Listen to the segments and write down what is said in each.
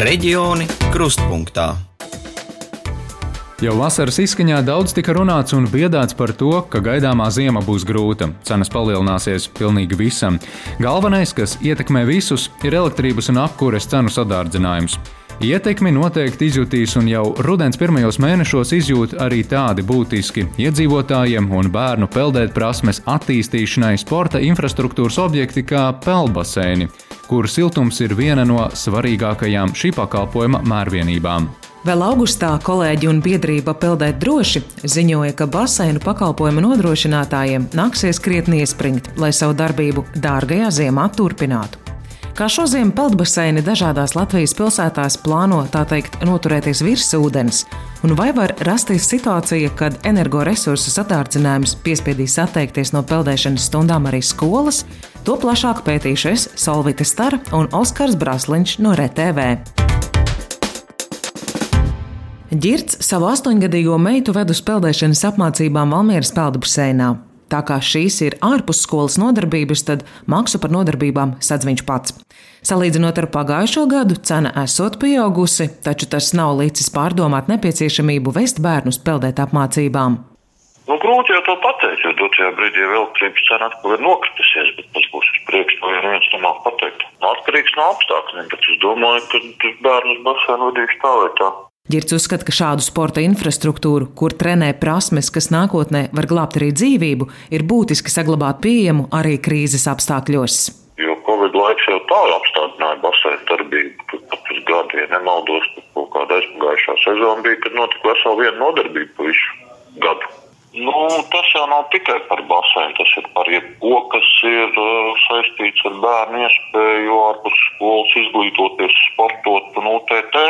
Reģioni krustpunktā. Jau vasaras izskaņā daudz tika runāts un biedāts par to, ka gaidāmā ziema būs grūta. Cenas palielināsies pilnīgi visam. Galvenais, kas ietekmē visus, ir elektrības un apkūres cenu sadārdzinājums. Ietekmi noteikti izjutīs un jau rudens pirmajos mēnešos izjūt arī tādi būtiski iedzīvotājiem un bērnu peldēt prasmes attīstīšanai sporta infrastruktūras objekti kā peldbaseini, kur siltums ir viena no svarīgākajām šī pakalpojuma mērvienībām. Vēl augustā kolēģi un biedrība Peldēt droši ziņoja, ka baseinu pakalpojumu nodrošinātājiem nāksies krietni iespringt, lai savu darbību dārgajā ziemā turpinātu. Kā šodien peldbaseini dažādās Latvijas pilsētās plāno tā teikt noturēties virs ūdens, un vai var rasties situācija, kad energoresursu sadārdzinājums piespiedīs atteikties no peldēšanas stundām arī skolas, to plašāk pētīšu es Solvita Stara un Oskars Brasliņš no RTV. Girts savu astoņgadīgo meitu ved uz peldēšanas apmācībām Valmieras peldbaseinā. Tā kā šīs ir ārpus skolas nodarbības, tad maksu par nodarbībām sadz viņš pats. Salīdzinot ar pagājušo gadu, cena esot pieaugusi, taču tas nav licis pārdomāt nepieciešamību vest bērnus peldēt apmācībām. Nu, grūti jau to pateikt, jo dotajā brīdī elektrības cena atkal ir nokritusies, bet tas būs uz priekšu, to jau neviens nemāk pateikt. Nu, atkarīgs no apstākļiem, bet es domāju, ka bērnus basēnu vadīšu tā vai tā. Girts uzskata, ka šādu sporta infrastruktūru, kur trenē prasmes, kas nākotnē var glābt arī dzīvību, ir būtiski saglabāt pieejamu arī krīzes apstākļos. Jo Covid laiks jau tā apstādināja basēnu darbību. Pat uz gadu, ja nemaldos, kaut kāda aizpagājušā sezona bija, kad notika vesela viena nodarbība pa visu gadu. Nu, tas jau nav tikai par basēnu, tas ir par jebko, kas ir uh, saistīts ar bērnu iespēju ārpus skolas izglītoties, sportot un UTT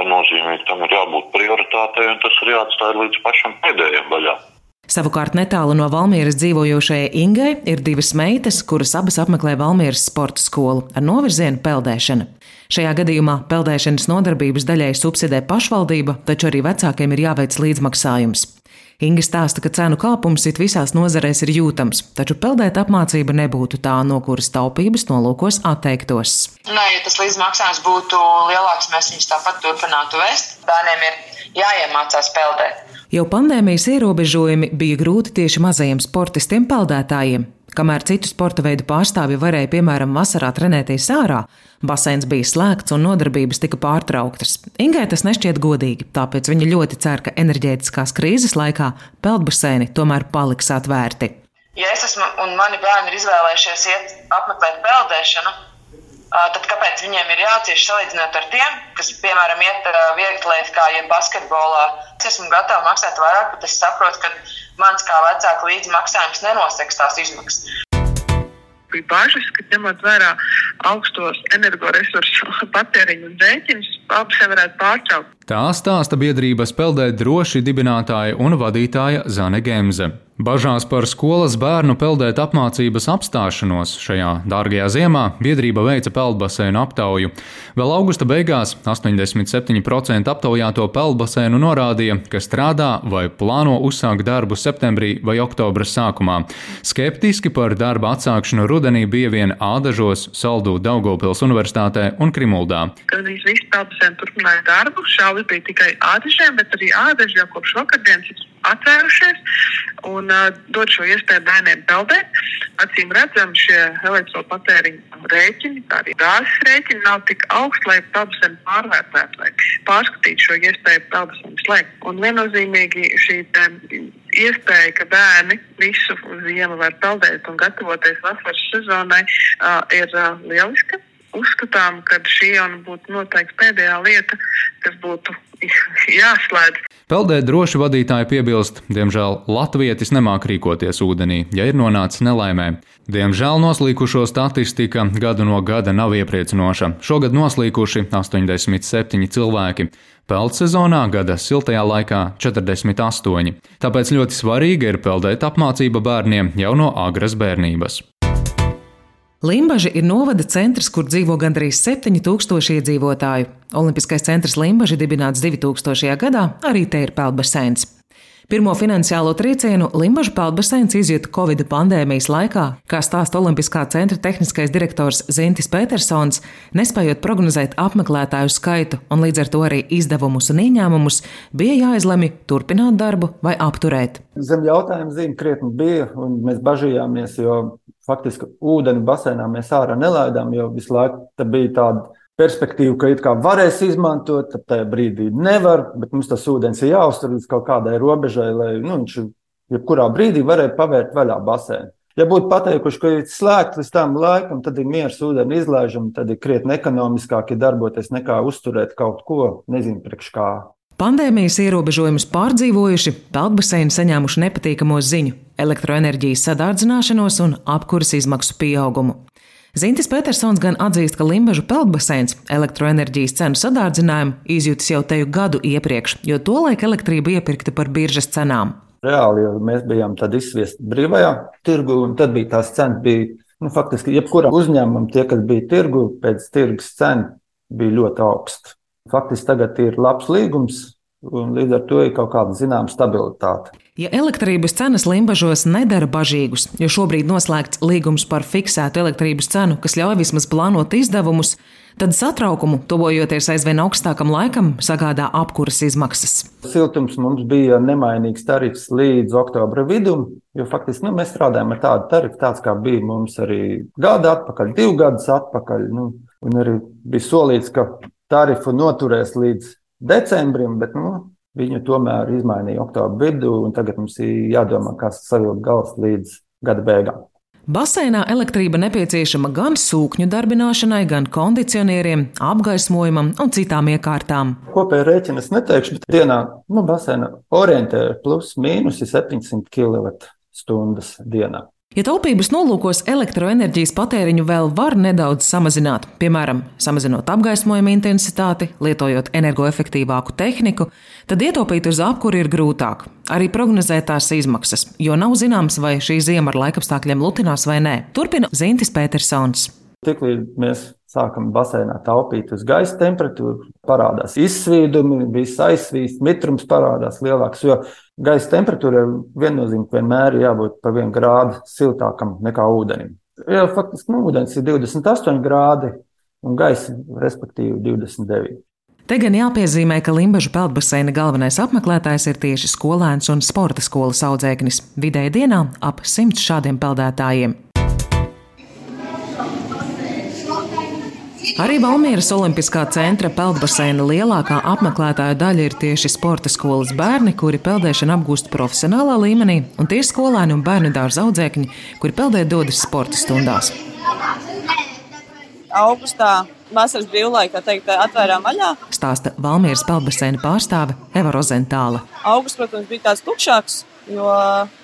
viennozīmīgi tam ir jābūt prioritātei, un tas ir jāatstāj līdz pašam pēdējiem vaļā. Savukārt netālu no Valmieras dzīvojošajai Ingai ir divas meitas, kuras abas apmeklē Valmieras sporta skolu ar novirzienu peldēšana. Šajā gadījumā peldēšanas nodarbības daļai subsidē pašvaldība, taču arī vecākiem ir jāveic līdzmaksājums. Inga stāsta, ka cenu kāpums it visās nozarēs ir jūtams, taču peldēt apmācība nebūtu tā, no kuras taupības nolūkos atteiktos. Nē, ja tas līdzmaksājums būtu lielāks, mēs viņus tāpat turpinātu vest. Bērniem ir jāiemācās peldēt. Jau pandēmijas ierobežojumi bija grūti tieši mazajiem sportistiem peldētājiem. Kamēr citu sporta veidu pārstāvji varēja, piemēram, vasarā trenēties ārā, baseins bija slēgts un nodarbības tika pārtrauktas. Ingai tas nešķiet godīgi, tāpēc viņa ļoti cer, ka enerģētiskās krīzes laikā peldbaseini tomēr paliks atvērti. Ja es esmu un mani bērni ir izvēlējušies iet apmeklēt peldēšanu, tad kāpēc viņiem ir jācieš salīdzinot ar tiem, kas, piemēram, iet vieglatlētikā, ja basketbolā? Es esmu gatava maksāt vairāk, bet es saprotu, ka mans kā vecāka līdzmaksājums nenoseks tās izmaksas bija bažas, ka ņemot vērā augstos energoresursu patēriņu un rēķinus, abas varētu pārtraukt. Tā stāsta biedrības peldēt droši dibinātāja un vadītāja Zane Gemze. Bažās par skolas bērnu peldēt apmācības apstāšanos šajā dārgajā ziemā biedrība veica peldbaseinu aptauju. Vēl augusta beigās 87% aptaujāto peldbaseinu norādīja, ka strādā vai plāno uzsākt darbu septembrī vai oktobra sākumā. Skeptiski par darba atsākšanu rudenī bija vien Ādažos, Saldū, Daugopils Universitātē un Krimuldā. Kad viņi visi peldbaseini turpināja darbu, šāvis bija tikai Ādažiem, bet arī Ādaži jau kopš vakardienas atvērušies un uh, dod šo iespēju bērniem peldēt. Acīm redzami, šie elektropatēriņa rēķini, kā arī gāzes rēķini, nav tik augsti, lai peldusēm pārvērtētu vai pārskatītu šo iespēju peldusēm slēgt. Un viennozīmīgi šī iespēja, ka bērni visu ziemu var peldēt un gatavoties vasaras sezonai, uh, ir uh, lieliska uzskatām, ka šī jau būtu noteikti pēdējā lieta, kas būtu jāslēdz. Peldēt droši vadītāji piebilst, diemžēl latvietis nemāk rīkoties ūdenī, ja ir nonācis nelaimē. Diemžēl noslīkušo statistika gadu no gada nav iepriecinoša. Šogad noslīkuši 87 cilvēki. Peldsezonā gada siltajā laikā 48. Tāpēc ļoti svarīga ir peldēt apmācība bērniem jau no agras bērnības. Limbaži ir novada centrs, kur dzīvo gandrīz 7000 iedzīvotāju. Olimpiskais centrs Limbaži dibināts 2000. gadā, arī te ir peldbaseins. Pirmo finansiālo triecienu Limbaģa peldbaseins izjuta Covid pandēmijas laikā, kā stāsta Olimpiskā centra tehniskais direktors Zintis Petersons, nespējot prognozēt apmeklētāju skaitu un līdz ar to arī izdevumus un ieņēmumus, bija jāizlemj turpināt darbu vai apturēt. Zem jautājuma zīme krietni bija, un mēs bažījāmies, jo faktiski ūdeni basēnā mēs ārā nelaidām, jo visu laiku bija tāda perspektīvu, ka it kā varēs izmantot, tad tajā brīdī nevar, bet mums tas ūdens ir jāuztur līdz kaut kādai robežai, lai nu, viņš jebkurā brīdī varētu pavērt vaļā basēnu. Ja būtu pateikuši, ka ir slēgts līdz tam laikam, tad ir miers ūdeni izlaižam, tad ir krietni ekonomiskāk darboties nekā uzturēt kaut ko, nezinu, priekš kā. Pandēmijas ierobežojumus pārdzīvojuši, peldbaseini saņēmuši nepatīkamo ziņu - elektroenerģijas sadārdzināšanos un apkuras izmaksu pieaugumu. Zintis Petersons gan atzīst, ka Limbažu peldbaseins elektroenerģijas cenu sadārdzinājumu izjūtas jau teju gadu iepriekš, jo tolaik elektrība iepirkta par biržas cenām. Reāli, jo mēs bijām izsviesti brīvajā tirgu, un tad bija tās cenas, bija, nu, faktiski, jebkura uzņēmuma, tie, kas bija tirgu, pēc tirgus cena bija ļoti augsta. Faktiski tagad ir labs līgums, un līdz ar to ir kaut kāda zināma stabilitāte. Ja elektrības cenas limbažos nedara bažīgus, jo šobrīd noslēgts līgums par fiksētu elektrības cenu, kas ļauj vismaz plānot izdevumus, tad satraukumu, tuvojoties aizvien augstākam laikam, sagādā apkuras izmaksas. Siltums mums bija nemainīgs tarifs līdz oktobra vidum, jo faktiski nu, mēs strādājam ar tādu tarifu, tāds kā bija mums arī gadu atpakaļ, divu gadus atpakaļ. Nu, un arī bija solīts, ka tarifu noturēs līdz decembrim, bet nu, Viņu tomēr izmainīja oktobra vidū, un tagad mums ir jādomā, kā savilkt galus līdz gada beigām. Baseinā elektrība nepieciešama gan sūkņu darbināšanai, gan kondicionieriem, apgaismojumam un citām iekārtām. Kopēji rēķinu es neteikšu, bet dienā nu, basēna orientēra plus mīnus ir 700 kWh dienā. Ja taupības nolūkos elektroenerģijas patēriņu vēl var nedaudz samazināt, piemēram, samazinot apgaismojuma intensitāti, lietojot energoefektīvāku tehniku, tad ietaupīt uz apkuri ir grūtāk. Arī prognozēt tās izmaksas, jo nav zināms, vai šī ziema ar laikapstākļiem lutinās vai nē. Turpina Zintis Petersons. Tiklīdz mēs sākam basēnā taupīt uz gaisa temperatūru, parādās izsvīdumi, viss aizsvīst, mitrums parādās lielāks. Jo gaisa temperatūrai viennozīmīgi vienmēr ir jābūt pa vienu grādu siltākam nekā ūdenim. Jo faktiski nu, ūdens ir 28 grādi un gaisa, respektīvi, 29. Te gan jāpiezīmē, ka Limbaģa peldbaseina galvenais apmeklētājs ir tieši skolēns un sporta skolas audzēknis. Vidēji dienā ap simts šādiem peldētājiem. Arī Valmieras Olimpiskā centra peldbaseina lielākā apmeklētāja daļa ir tieši sporta skolas bērni, kuri peldēšanu apgūst profesionālā līmenī, un tieši skolēni un bērnu dārza audzēkņi, kuri peldē dodas sporta stundās. Augustā vasaras brīvlaikā teikt, atvērām vaļā. Stāsta Valmieras peldbaseina pārstāve Eva Rozentāla. Augusts, protams, bija tāds tukšāks, jo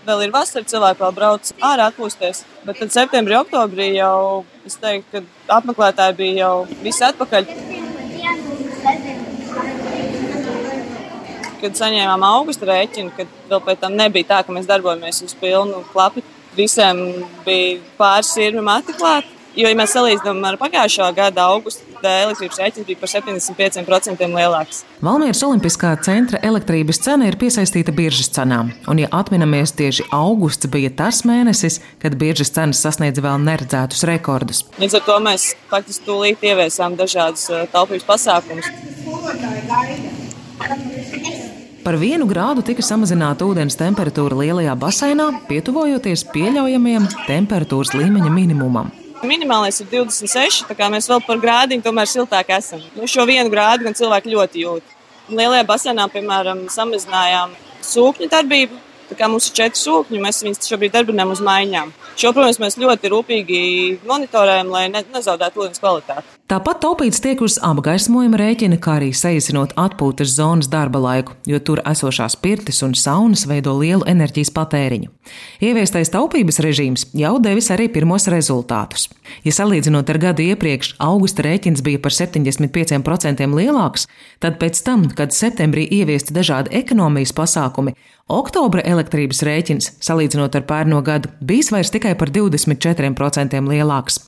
vēl ir vasara, cilvēki vēl brauc ārā atpūsties. Bet tad septembrī, oktobrī jau es teiktu, ka apmeklētāji bija jau visi atpakaļ. Kad saņēmām augusta rēķinu, kad vēl pēc tam nebija tā, ka mēs darbojamies uz pilnu klapu, visiem bija pāris sirmi mati klāt. Jo, ja mēs salīdzinām ar pagājušā gada augustu, tad elektrības rēķins bija par 75% lielāks. Valmieras Olimpiskā centra elektrības cena ir piesaistīta biržas cenām, un, ja atminamies, tieši augusts bija tas mēnesis, kad biržas cenas sasniedza vēl neredzētus rekordus. Līdz ar to mēs faktiski tūlīt ieviesām dažādus uh, taupības pasākumus. Par vienu grādu tika samazināta ūdens temperatūra lielajā baseinā, pietuvojoties pieļaujamajam temperatūras līmeņa minimumam. Minimālais ir 26, tā kā mēs vēl par grādiņu tomēr siltāk esam. Nu, šo vienu grādu gan cilvēki ļoti jūt. Lielajā basēnā, piemēram, samazinājām sūkņu darbību. Tā kā mums ir četri sūkņi, mēs viņus šobrīd darbinām uz maiņām. Šo, protams, mēs ļoti rūpīgi monitorējam, lai ne, nezaudētu ūdens kvalitāti. Tāpat taupīts tiek uz apgaismojuma rēķina, kā arī saīsinot atpūtas zonas darba laiku, jo tur esošās pirtis un saunas veido lielu enerģijas patēriņu. Ieviestais taupības režīms jau devis arī pirmos rezultātus. Ja salīdzinot ar gadu iepriekš, augusta rēķins bija par 75% lielāks, tad pēc tam, kad septembrī ieviesti dažādi ekonomijas pasākumi, oktobra elektrības rēķins, salīdzinot ar pērno gadu, bijis vairs tikai par 24% lielāks.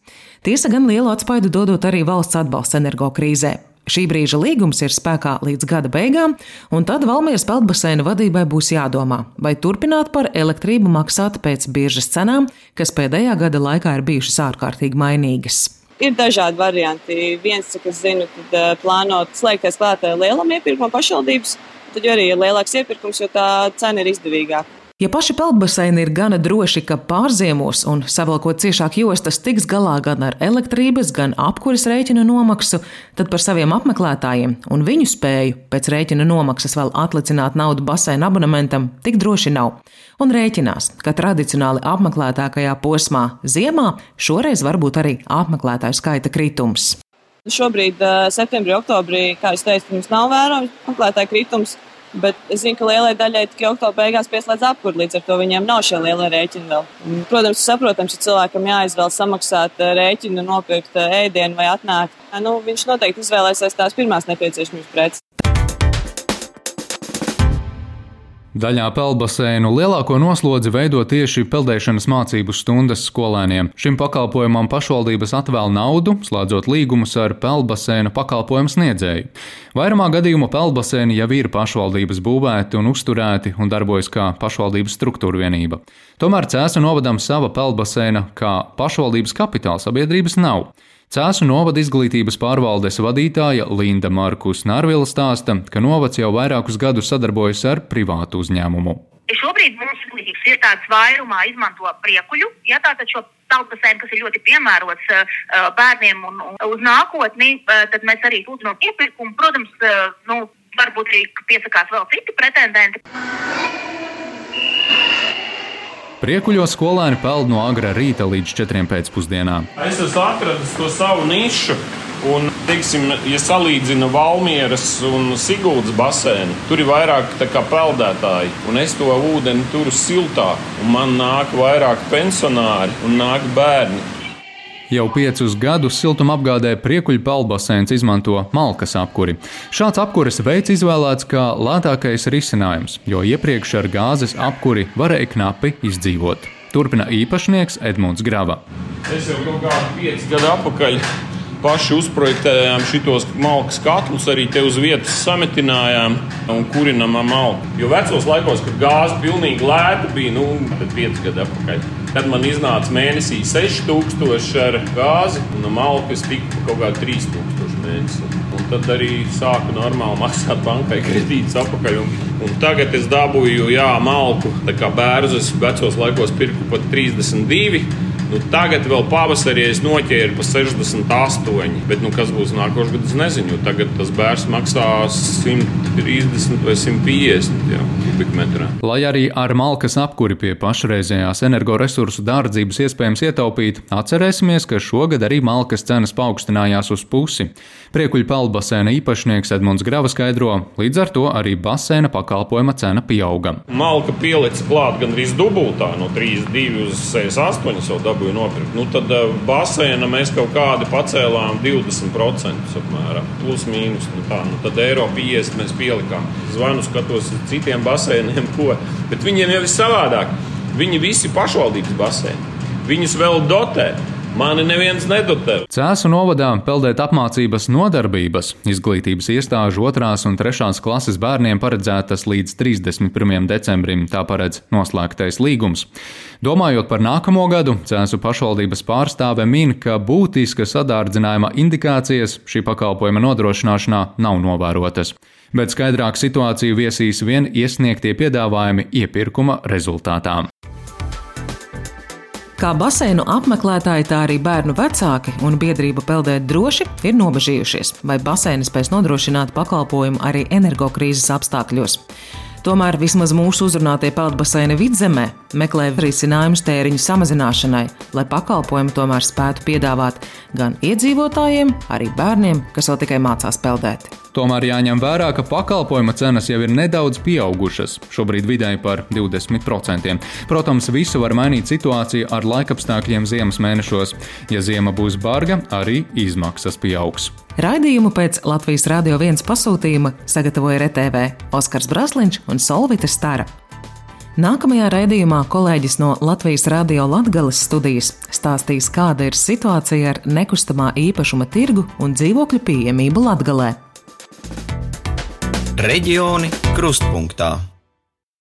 Tiesa gan lielu atspaidu dodot arī valsts atbalsts energo krīzē. Šī brīža līgums ir spēkā līdz gada beigām, un tad Valmieras peldbaseina vadībai būs jādomā, vai turpināt par elektrību maksāt pēc biržas cenām, kas pēdējā gada laikā ir bijušas ārkārtīgi mainīgas. Ir dažādi varianti. Viens, cik es zinu, tad uh, plānot slēgties klāt lielam iepirkumam pašvaldības, tad arī ir lielāks iepirkums, jo tā cena ir izdevīgāka. Ja paši peldbaseini ir gana droši, ka pārziemos un savalkot ciešāk jostas tiks galā gan ar elektrības, gan apkuras rēķina nomaksu, tad par saviem apmeklētājiem un viņu spēju pēc rēķina nomaksas vēl atlicināt naudu baseina abonementam tik droši nav. Un rēķinās, ka tradicionāli apmeklētākajā posmā ziemā šoreiz var būt arī apmeklētāju skaita kritums. Šobrīd, septembrī, oktobrī, kā jau teicu, mums nav vērojams apmeklētāju kritums. Bet es zinu, ka lielai daļai tikai oktobra beigās pieslēdz apkuri, līdz ar to viņiem nav šie lielie rēķini vēl. Protams, saprotams, ja cilvēkam jāizvēl samaksāt rēķinu, nopirkt ēdienu vai atnākt, nu, viņš noteikti izvēlēsies tās pirmās nepieciešamības preces. Daļā peldbaseinu lielāko noslodzi veido tieši peldēšanas mācību stundas skolēniem. Šim pakalpojumam pašvaldības atvēl naudu, slēdzot līgumus ar peldbaseinu pakalpojumu sniedzēju. Vairumā gadījumu peldbaseini jau ir pašvaldības būvēti un uzturēti un darbojas kā pašvaldības struktūra vienība. Tomēr Cēsu novadam sava peldbaseina kā pašvaldības kapitāla sabiedrības nav. Cēsu novada izglītības pārvaldes vadītāja Linda Markus Nārvila stāsta, ka novads jau vairākus gadus sadarbojas ar privātu uzņēmumu. Šobrīd mums izglītības iestādes vairumā izmanto priekuļu, ja tātad šo peldbaseinu, kas ir ļoti piemērots uh, bērniem un, uz nākotni, uh, tad mēs arī lūdzam iepirkumu. Protams, nu, varbūt arī piesakās vēl citi pretendenti. Priekuļos skolēni peld no agrā rīta līdz 4 pēcpusdienā. Es esmu atradis to savu nišu. Un, teiksim, ja salīdzina Valmieras un Sigūdas basēnu, tur ir vairāk peldētāji, un es to ūdeni turu siltāk, un man nāk vairāk pensionāri un nāk bērni. Jau piecus gadus siltumapgādē priekuļu peldbaseins izmanto malkas apkuri. Šāds apkuras veids izvēlēts kā lētākais risinājums, jo iepriekš ar gāzes apkuri varēja knapi izdzīvot. Turpina īpašnieks Edmunds Grava. Es jau kaut kādu piecu gadu atpakaļ paši uzprojektējām šitos malkas katlus, arī te uz vietas sametinājām un kurinām malku. Jo vecos laikos, kad gāze pilnīgi lēta bija, nu, tad pieci gadi atpakaļ. Tad man iznāca mēnesī 6000 ar gāzi, un malkas tika kaut kādā 3000 mēnesī. Un tad arī sāku normāli maksāt bankai kredītus atpakaļ. Un, un tagad es dabūju, jā, malku. Tā kā bērzus vecos laikos pirku pat 32. Nu, tagad vēl pavasarī es noķēru pa 68, bet nu, kas būs nākošais gads, nezinu. Tagad tas bērns maksā 130 vai 150 jā, kubikmetrā. Lai arī ar malkas apkuri pie pašreizējās energoresursu dārdzības iespējams ietaupīt, atcerēsimies, ka šogad arī malkas cenas paaugstinājās uz pusi. Priekuļu peldbaseina īpašnieks Edmunds Grava skaidro, līdz ar to arī baseina pakalpojuma cena pieauga. Malka pielicis klāt gandrīz dubultā, no 32 uz 68 jau dabūju nopirkt. Nu, tad uh, baseina mēs kaut kādi pacēlām 20% apmēram, plus mīnus. Nu, tā, nu, tad eiro 50 mēs pielikām. Zvanu skatos citiem baseiniem, ko, bet viņiem jau ir savādāk. Viņi visi pašvaldības baseini. Viņus vēl dotē. Mani neviens nedotē. Cēsu novadā peldēt apmācības nodarbības izglītības iestāžu otrās un trešās klases bērniem paredzētas līdz 31. decembrim, tā paredz noslēgtais līgums. Domājot par nākamo gadu, Cēsu pašvaldības pārstāve min, ka būtiska sadārdzinājuma indikācijas šī pakalpojuma nodrošināšanā nav novērotas. Bet skaidrāku situāciju viesīs vien iesniegtie piedāvājumi iepirkuma rezultātā. Kā baseinu apmeklētāji, tā arī bērnu vecāki un biedrība peldēt droši ir nobežījušies, vai baseini spēs nodrošināt pakalpojumu arī energokrīzes apstākļos. Tomēr vismaz mūsu uzrunātie peldbaseini vidzemē meklē risinājumus tēriņu samazināšanai, lai pakalpojumu tomēr spētu piedāvāt gan iedzīvotājiem, arī bērniem, kas vēl tikai mācās peldēt. Tomēr jāņem vērā, ka pakalpojuma cenas jau ir nedaudz pieaugušas, šobrīd vidēji par 20%. Protams, visu var mainīt situācija ar laikapstākļiem ziemas mēnešos. Ja ziema būs barga, arī izmaksas pieaugs. Raidījumu pēc Latvijas Rādio 1 pasūtījuma sagatavoja RTV Oskars Brasliņš un Solvita Stara. Nākamajā raidījumā kolēģis no Latvijas Rādio Latvijas studijas stāstīs, kāda ir situācija ar nekustamā īpašuma tirgu un dzīvokļu pieejamību Latvijā. Reģioni krustpunktā.